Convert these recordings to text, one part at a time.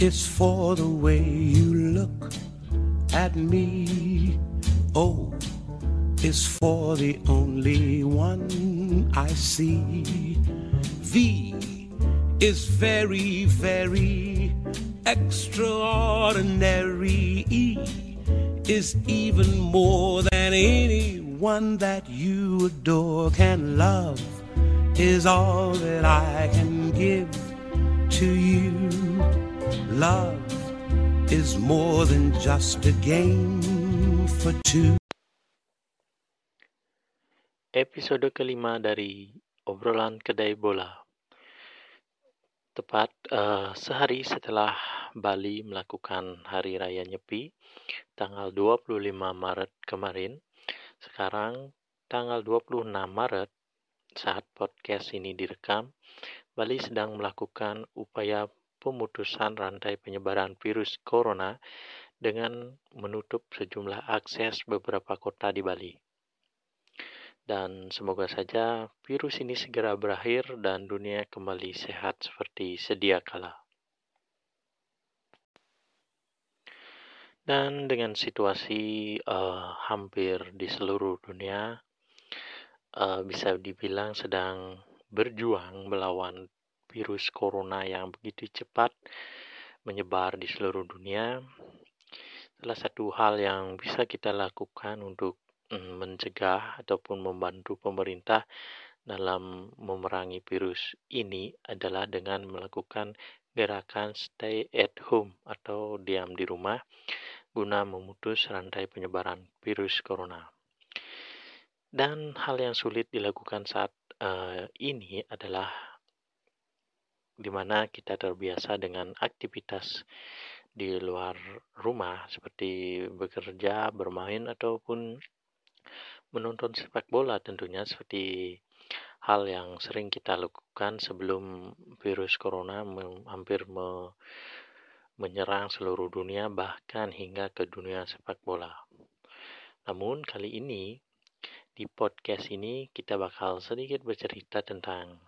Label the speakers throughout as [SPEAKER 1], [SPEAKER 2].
[SPEAKER 1] is for the way you look at me. Oh, o is for the only one I see. V is very, very extraordinary. E is even more than anyone that you adore can love is all that I can give to you. Love is more than just a game for two.
[SPEAKER 2] Episode kelima dari obrolan kedai bola. Tepat uh, sehari setelah Bali melakukan Hari Raya Nyepi, tanggal 25 Maret kemarin, sekarang tanggal 26 Maret saat podcast ini direkam, Bali sedang melakukan upaya pemutusan rantai penyebaran virus corona dengan menutup sejumlah akses beberapa kota di Bali. Dan semoga saja virus ini segera berakhir dan dunia kembali sehat seperti sedia kala. Dan dengan situasi uh, hampir di seluruh dunia, uh, bisa dibilang sedang berjuang melawan virus corona yang begitu cepat menyebar di seluruh dunia. Salah satu hal yang bisa kita lakukan untuk mm, mencegah ataupun membantu pemerintah dalam memerangi virus ini adalah dengan melakukan gerakan stay at home atau diam di rumah guna memutus rantai penyebaran virus corona. Dan hal yang sulit dilakukan saat uh, ini adalah di mana kita terbiasa dengan aktivitas di luar rumah seperti bekerja, bermain ataupun menonton sepak bola tentunya seperti hal yang sering kita lakukan sebelum virus corona hampir me menyerang seluruh dunia bahkan hingga ke dunia sepak bola. Namun kali ini di podcast ini kita bakal sedikit bercerita tentang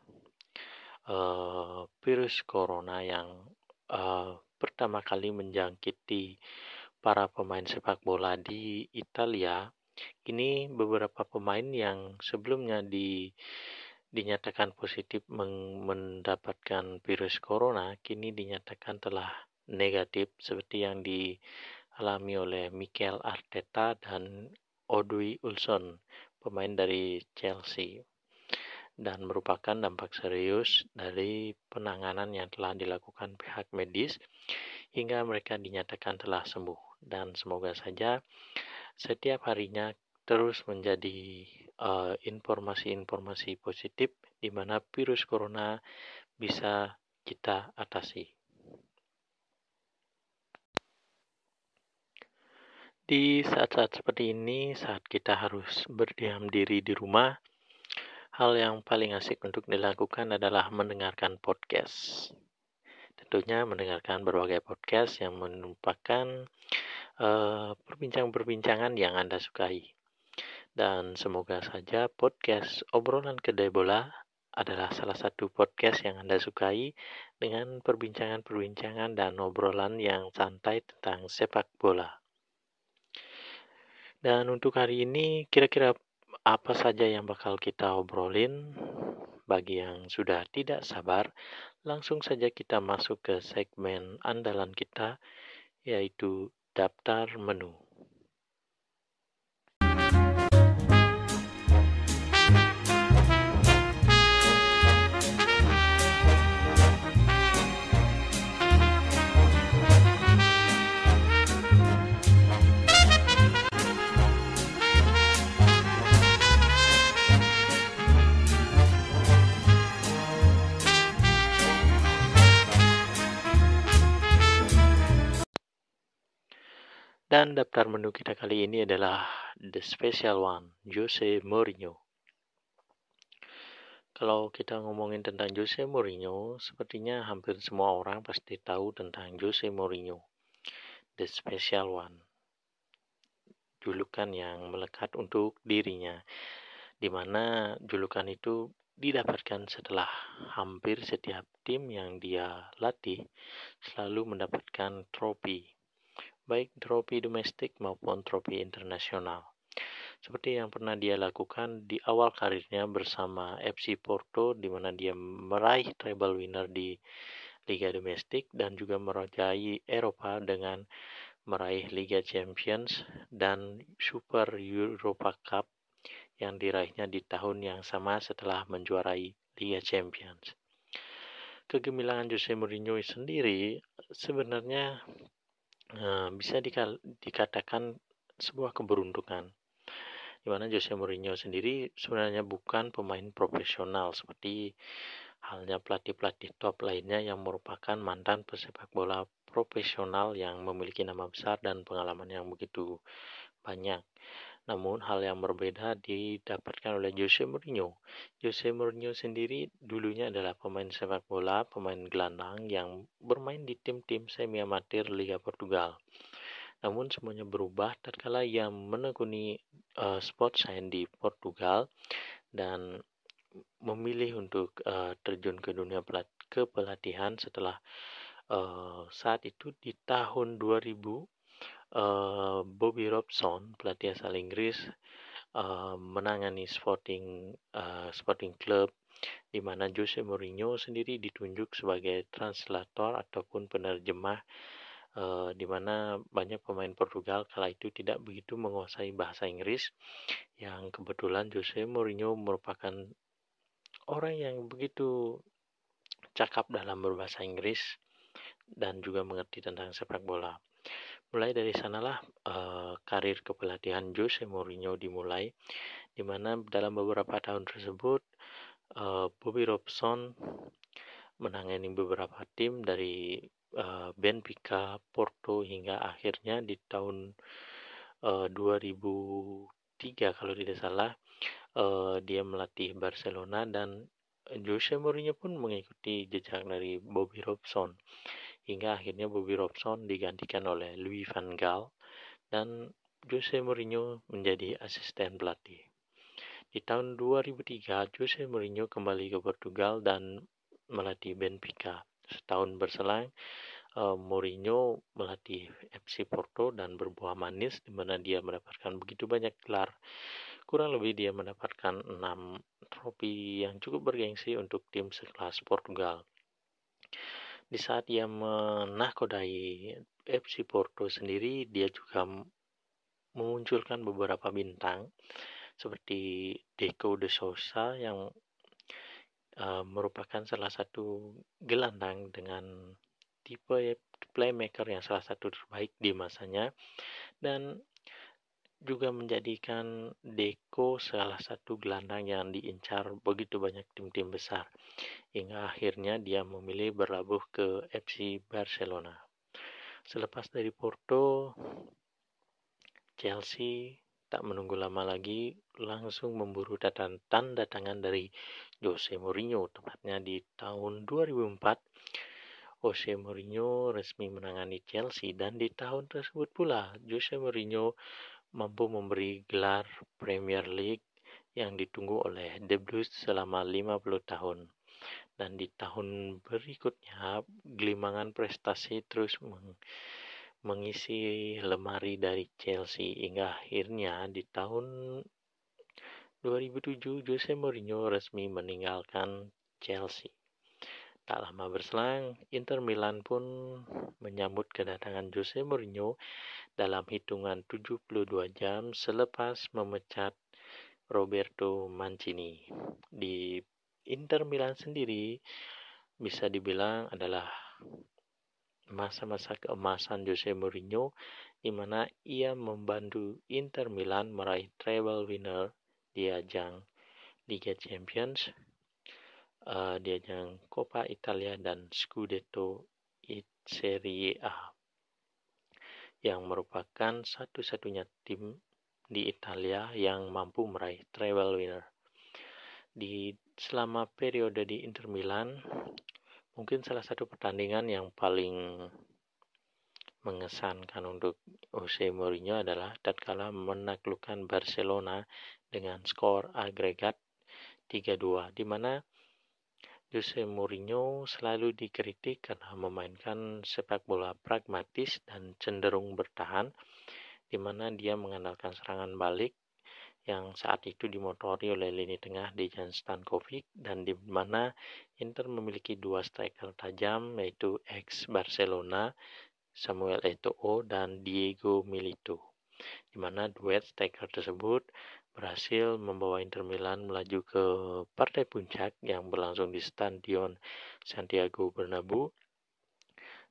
[SPEAKER 2] uh, virus corona yang uh, pertama kali menjangkiti para pemain sepak bola di Italia. Ini beberapa pemain yang sebelumnya di dinyatakan positif mendapatkan virus corona, kini dinyatakan telah negatif seperti yang dialami oleh Mikel Arteta dan Odoi Ulson, pemain dari Chelsea dan merupakan dampak serius dari penanganan yang telah dilakukan pihak medis hingga mereka dinyatakan telah sembuh dan semoga saja setiap harinya terus menjadi eh, informasi-informasi uh, positif di mana virus corona bisa kita atasi. Di saat-saat seperti ini, saat kita harus berdiam diri di rumah, hal yang paling asik untuk dilakukan adalah mendengarkan podcast. Tentunya mendengarkan berbagai podcast yang merupakan uh, perbincangan-perbincangan yang Anda sukai. Dan semoga saja podcast obrolan kedai bola adalah salah satu podcast yang Anda sukai dengan perbincangan-perbincangan dan obrolan yang santai tentang sepak bola. Dan untuk hari ini kira-kira apa saja yang bakal kita obrolin? Bagi yang sudah tidak sabar, langsung saja kita masuk ke segmen andalan kita yaitu daftar menu. Dan daftar menu kita kali ini adalah The Special One, Jose Mourinho. Kalau kita ngomongin tentang Jose Mourinho, sepertinya hampir semua orang pasti tahu tentang Jose Mourinho, The Special One. Julukan yang melekat untuk dirinya, di mana julukan itu didapatkan setelah hampir setiap tim yang dia latih selalu mendapatkan trofi, baik trofi domestik maupun trofi internasional. Seperti yang pernah dia lakukan di awal karirnya bersama FC Porto di mana dia meraih treble winner di Liga Domestik dan juga merajai Eropa dengan meraih Liga Champions dan Super Europa Cup yang diraihnya di tahun yang sama setelah menjuarai Liga Champions. Kegemilangan Jose Mourinho sendiri sebenarnya uh, bisa dikatakan sebuah keberuntungan di mana Jose Mourinho sendiri sebenarnya bukan pemain profesional seperti halnya pelatih-pelatih top lainnya yang merupakan mantan pesepak bola profesional yang memiliki nama besar dan pengalaman yang begitu banyak. Namun hal yang berbeda didapatkan oleh Jose Mourinho. Jose Mourinho sendiri dulunya adalah pemain sepak bola, pemain gelandang yang bermain di tim-tim semi amatir Liga Portugal. Namun semuanya berubah tatkala ia menekuni uh, sport science di Portugal dan memilih untuk uh, terjun ke dunia pelat kepelatihan setelah uh, saat itu di tahun 2000 Bobby Robson pelatih asal Inggris menangani Sporting Sporting Club di mana Jose Mourinho sendiri ditunjuk sebagai translator ataupun penerjemah uh, di mana banyak pemain Portugal kala itu tidak begitu menguasai bahasa Inggris yang kebetulan Jose Mourinho merupakan orang yang begitu cakap dalam berbahasa Inggris dan juga mengerti tentang sepak bola. Mulai dari sanalah uh, karir kepelatihan Jose Mourinho dimulai, di mana dalam beberapa tahun tersebut uh, Bobby Robson menangani beberapa tim dari uh, Benfica, Porto hingga akhirnya di tahun uh, 2003 kalau tidak salah uh, dia melatih Barcelona dan Jose Mourinho pun mengikuti jejak dari Bobby Robson hingga akhirnya Bobby Robson digantikan oleh Louis van Gaal dan Jose Mourinho menjadi asisten pelatih. Di tahun 2003, Jose Mourinho kembali ke Portugal dan melatih Benfica. Setahun berselang, uh, Mourinho melatih FC Porto dan berbuah manis di mana dia mendapatkan begitu banyak gelar kurang lebih dia mendapatkan 6 trofi yang cukup bergengsi untuk tim sekelas Portugal. Di saat ia menahkodai FC Porto sendiri, dia juga memunculkan beberapa bintang seperti Deco de Sousa yang uh, merupakan salah satu gelandang dengan tipe playmaker yang salah satu terbaik di masanya. Dan juga menjadikan Deco salah satu gelandang yang diincar begitu banyak tim-tim besar. Hingga akhirnya dia memilih berlabuh ke FC Barcelona. Selepas dari Porto, Chelsea tak menunggu lama lagi langsung memburu tanda, tanda tangan dari Jose Mourinho tepatnya di tahun 2004 Jose Mourinho resmi menangani Chelsea dan di tahun tersebut pula Jose Mourinho mampu memberi gelar Premier League yang ditunggu oleh The Blues selama 50 tahun. Dan di tahun berikutnya, gelimangan prestasi terus meng mengisi lemari dari Chelsea hingga akhirnya di tahun 2007 Jose Mourinho resmi meninggalkan Chelsea. Tak lama berselang, Inter Milan pun menyambut kedatangan Jose Mourinho dalam hitungan 72 jam selepas memecat Roberto Mancini. Di Inter Milan sendiri bisa dibilang adalah masa-masa keemasan Jose Mourinho di mana ia membantu Inter Milan meraih treble winner di ajang Liga Champions, uh, di ajang Coppa Italia dan Scudetto Serie A yang merupakan satu-satunya tim di Italia yang mampu meraih treble winner. Di selama periode di Inter Milan, mungkin salah satu pertandingan yang paling mengesankan untuk Jose Mourinho adalah tatkala menaklukkan Barcelona dengan skor agregat 3-2 di mana Jose Mourinho selalu dikritik karena memainkan sepak bola pragmatis dan cenderung bertahan, di mana dia mengandalkan serangan balik yang saat itu dimotori oleh lini tengah Dejan Stankovic dan di mana Inter memiliki dua striker tajam yaitu ex Barcelona Samuel Eto'o dan Diego Milito di mana duet striker tersebut berhasil membawa Inter Milan melaju ke partai puncak yang berlangsung di Stadion Santiago Bernabeu.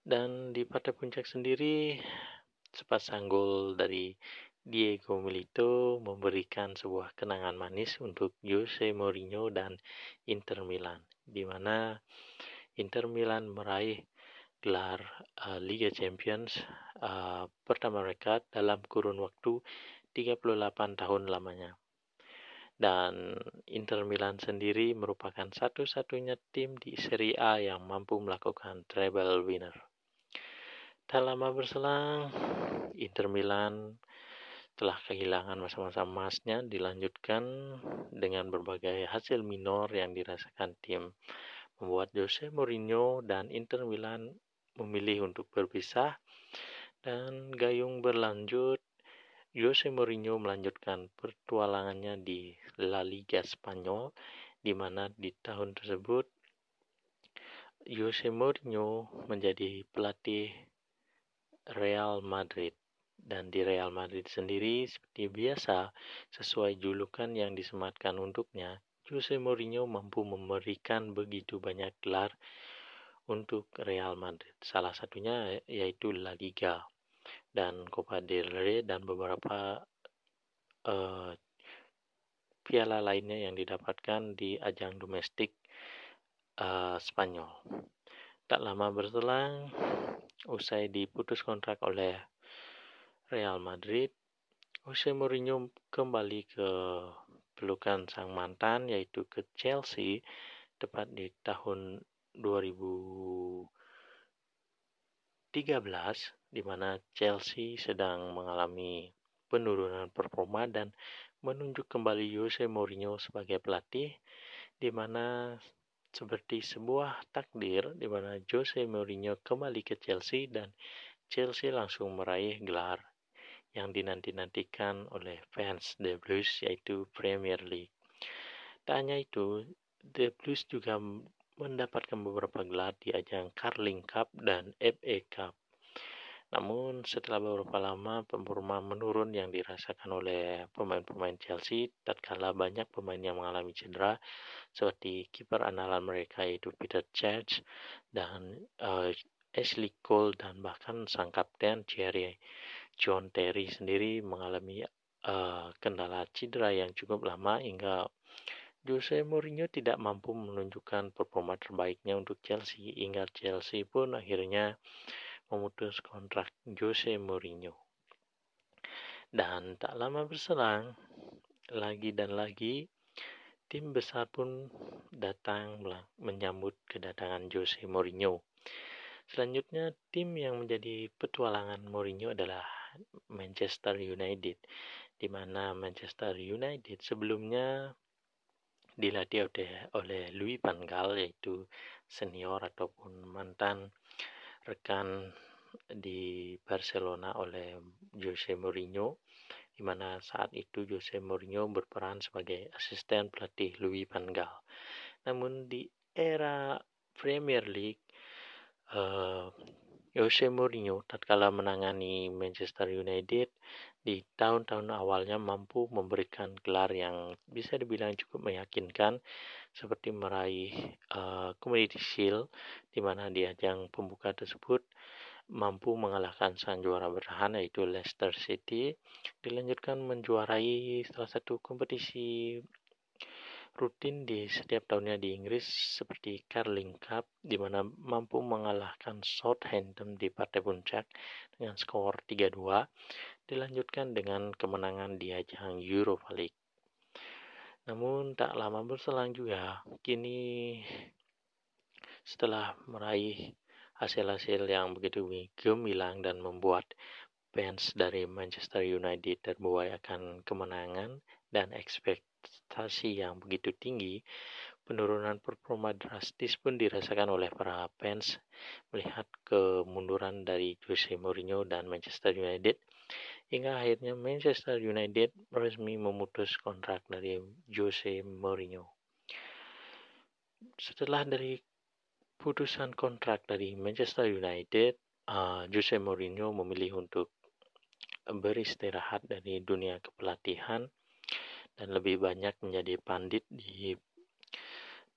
[SPEAKER 2] Dan di partai puncak sendiri, sepasang gol dari Diego Milito memberikan sebuah kenangan manis untuk Jose Mourinho dan Inter Milan, di mana Inter Milan meraih gelar uh, Liga Champions uh, pertama mereka dalam kurun waktu 38 tahun lamanya. Dan Inter Milan sendiri merupakan satu-satunya tim di Serie A yang mampu melakukan treble winner. Tak lama berselang, Inter Milan telah kehilangan masa-masa emasnya dilanjutkan dengan berbagai hasil minor yang dirasakan tim membuat Jose Mourinho dan Inter Milan memilih untuk berpisah dan gayung berlanjut Jose Mourinho melanjutkan pertualangannya di La Liga Spanyol, di mana di tahun tersebut Jose Mourinho menjadi pelatih Real Madrid. Dan di Real Madrid sendiri, seperti biasa, sesuai julukan yang disematkan untuknya, Jose Mourinho mampu memberikan begitu banyak gelar untuk Real Madrid. Salah satunya yaitu La Liga dan Copa del Rey dan beberapa uh, piala lainnya yang didapatkan di ajang domestik uh, Spanyol. Tak lama berselang, usai diputus kontrak oleh Real Madrid, Jose Mourinho kembali ke pelukan sang mantan yaitu ke Chelsea tepat di tahun 2013 di mana Chelsea sedang mengalami penurunan performa dan menunjuk kembali Jose Mourinho sebagai pelatih di mana seperti sebuah takdir di mana Jose Mourinho kembali ke Chelsea dan Chelsea langsung meraih gelar yang dinanti-nantikan oleh fans The Blues yaitu Premier League. Tak hanya itu, The Blues juga mendapatkan beberapa gelar di ajang Carling Cup dan FA Cup. Namun setelah beberapa lama performa menurun yang dirasakan oleh pemain-pemain Chelsea tatkala banyak pemain yang mengalami cedera seperti kiper andalan mereka yaitu Peter Cech dan uh, Ashley Cole dan bahkan sang kapten Thierry John Terry sendiri mengalami uh, kendala cedera yang cukup lama hingga Jose Mourinho tidak mampu menunjukkan performa terbaiknya untuk Chelsea hingga Chelsea pun akhirnya memutus kontrak Jose Mourinho. Dan tak lama berselang, lagi dan lagi, tim besar pun datang menyambut kedatangan Jose Mourinho. Selanjutnya, tim yang menjadi petualangan Mourinho adalah Manchester United, di mana Manchester United sebelumnya dilatih oleh, oleh Louis van Gaal yaitu senior ataupun mantan rekan di Barcelona oleh Jose Mourinho di mana saat itu Jose Mourinho berperan sebagai asisten pelatih Louis van Gaal. Namun di era Premier League uh, Jose Mourinho tatkala menangani Manchester United di tahun-tahun awalnya mampu memberikan gelar yang bisa dibilang cukup meyakinkan seperti meraih uh, Community Shield di mana di ajang pembuka tersebut mampu mengalahkan sang juara bertahan yaitu Leicester City dilanjutkan menjuarai salah satu kompetisi rutin di setiap tahunnya di Inggris seperti Carling Cup di mana mampu mengalahkan Southampton di partai puncak dengan skor 3-2 dilanjutkan dengan kemenangan di ajang Europa League. Namun tak lama berselang juga kini setelah meraih hasil-hasil yang begitu gemilang dan membuat fans dari Manchester United terbuai akan kemenangan dan expect prestasi yang begitu tinggi, penurunan performa drastis pun dirasakan oleh para fans melihat kemunduran dari Jose Mourinho dan Manchester United hingga akhirnya Manchester United resmi memutus kontrak dari Jose Mourinho. Setelah dari putusan kontrak dari Manchester United, uh, Jose Mourinho memilih untuk beristirahat dari dunia kepelatihan dan lebih banyak menjadi pandit di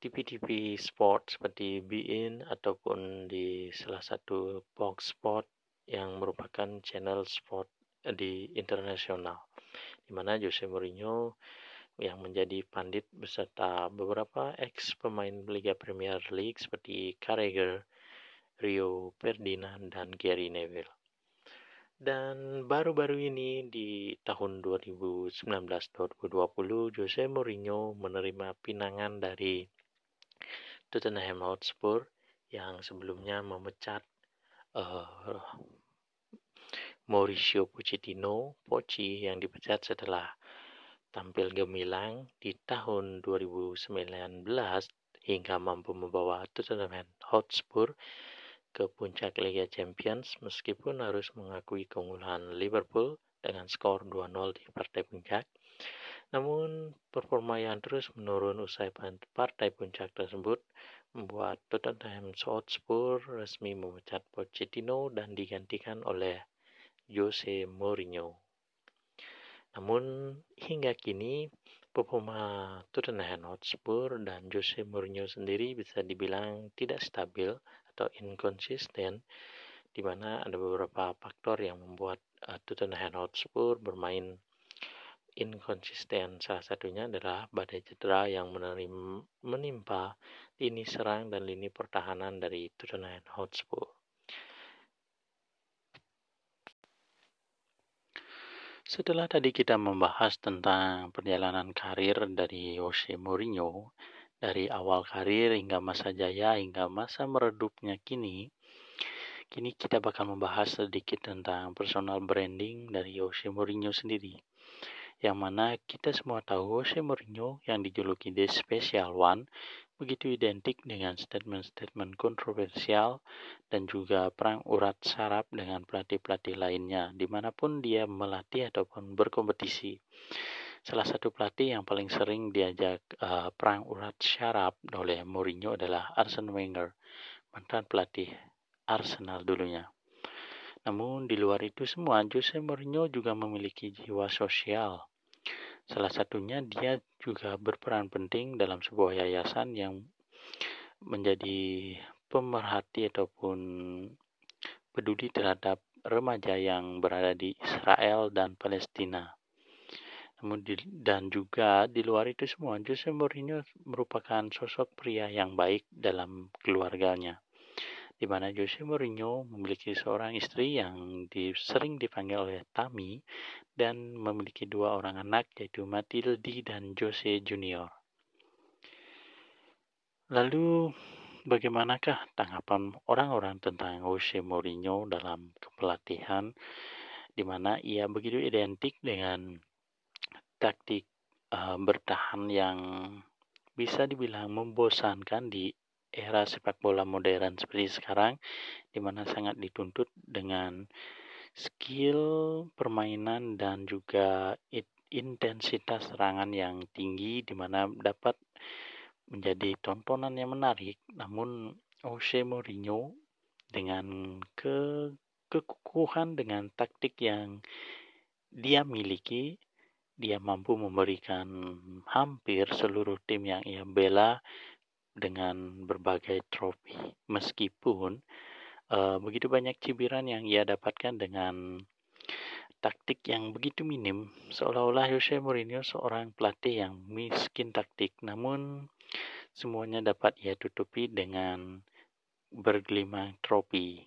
[SPEAKER 2] TV-TV sport seperti Bein ataupun di salah satu box sport yang merupakan channel sport di internasional di mana Jose Mourinho yang menjadi pandit beserta beberapa ex pemain Liga Premier League seperti Carragher, Rio Ferdinand, dan Gary Neville. Dan baru-baru ini di tahun 2019-2020 Jose Mourinho menerima pinangan dari Tottenham Hotspur yang sebelumnya memecat uh, Mauricio Pochettino, Pochi yang dipecat setelah tampil gemilang di tahun 2019 hingga mampu membawa Tottenham Hotspur ke puncak Liga Champions meskipun harus mengakui keunggulan Liverpool dengan skor 2-0 di partai puncak. Namun, performa yang terus menurun usai partai puncak tersebut membuat Tottenham Hotspur resmi memecat Pochettino dan digantikan oleh Jose Mourinho. Namun, hingga kini, performa Tottenham Hotspur dan Jose Mourinho sendiri bisa dibilang tidak stabil atau inkonsisten, di mana ada beberapa faktor yang membuat uh, Tottenham Hotspur bermain inkonsisten. Salah satunya adalah badai cedera yang menerima, menimpa lini serang dan lini pertahanan dari Tottenham Hotspur. Setelah tadi kita membahas tentang perjalanan karir dari Jose Mourinho, dari awal karir hingga masa jaya hingga masa meredupnya kini, kini kita bakal membahas sedikit tentang personal branding dari Jose Mourinho sendiri. Yang mana kita semua tahu Jose Mourinho yang dijuluki The Special One begitu identik dengan statement-statement kontroversial dan juga perang urat saraf dengan pelatih-pelatih lainnya di mana pun dia melatih ataupun berkompetisi. Salah satu pelatih yang paling sering diajak uh, perang urat syaraf oleh Mourinho adalah Arsene Wenger, mantan pelatih Arsenal dulunya. Namun di luar itu semua, Jose Mourinho juga memiliki jiwa sosial Salah satunya dia juga berperan penting dalam sebuah yayasan yang menjadi pemerhati ataupun peduli terhadap remaja yang berada di Israel dan Palestina. Namun dan juga di luar itu semua, Jose Mourinho merupakan sosok pria yang baik dalam keluarganya di mana Jose Mourinho memiliki seorang istri yang di, sering dipanggil oleh Tami dan memiliki dua orang anak yaitu Matildi dan Jose Junior. Lalu bagaimanakah tanggapan orang-orang tentang Jose Mourinho dalam kepelatihan di mana ia begitu identik dengan taktik uh, bertahan yang bisa dibilang membosankan di era sepak bola modern seperti sekarang di mana sangat dituntut dengan skill permainan dan juga intensitas serangan yang tinggi di mana dapat menjadi tontonan yang menarik. Namun Jose Mourinho dengan ke kekukuhan dengan taktik yang dia miliki dia mampu memberikan hampir seluruh tim yang ia bela dengan berbagai trofi. Meskipun uh, begitu banyak cibiran yang ia dapatkan dengan taktik yang begitu minim seolah-olah Jose Mourinho seorang pelatih yang miskin taktik namun semuanya dapat ia tutupi dengan bergelimang trofi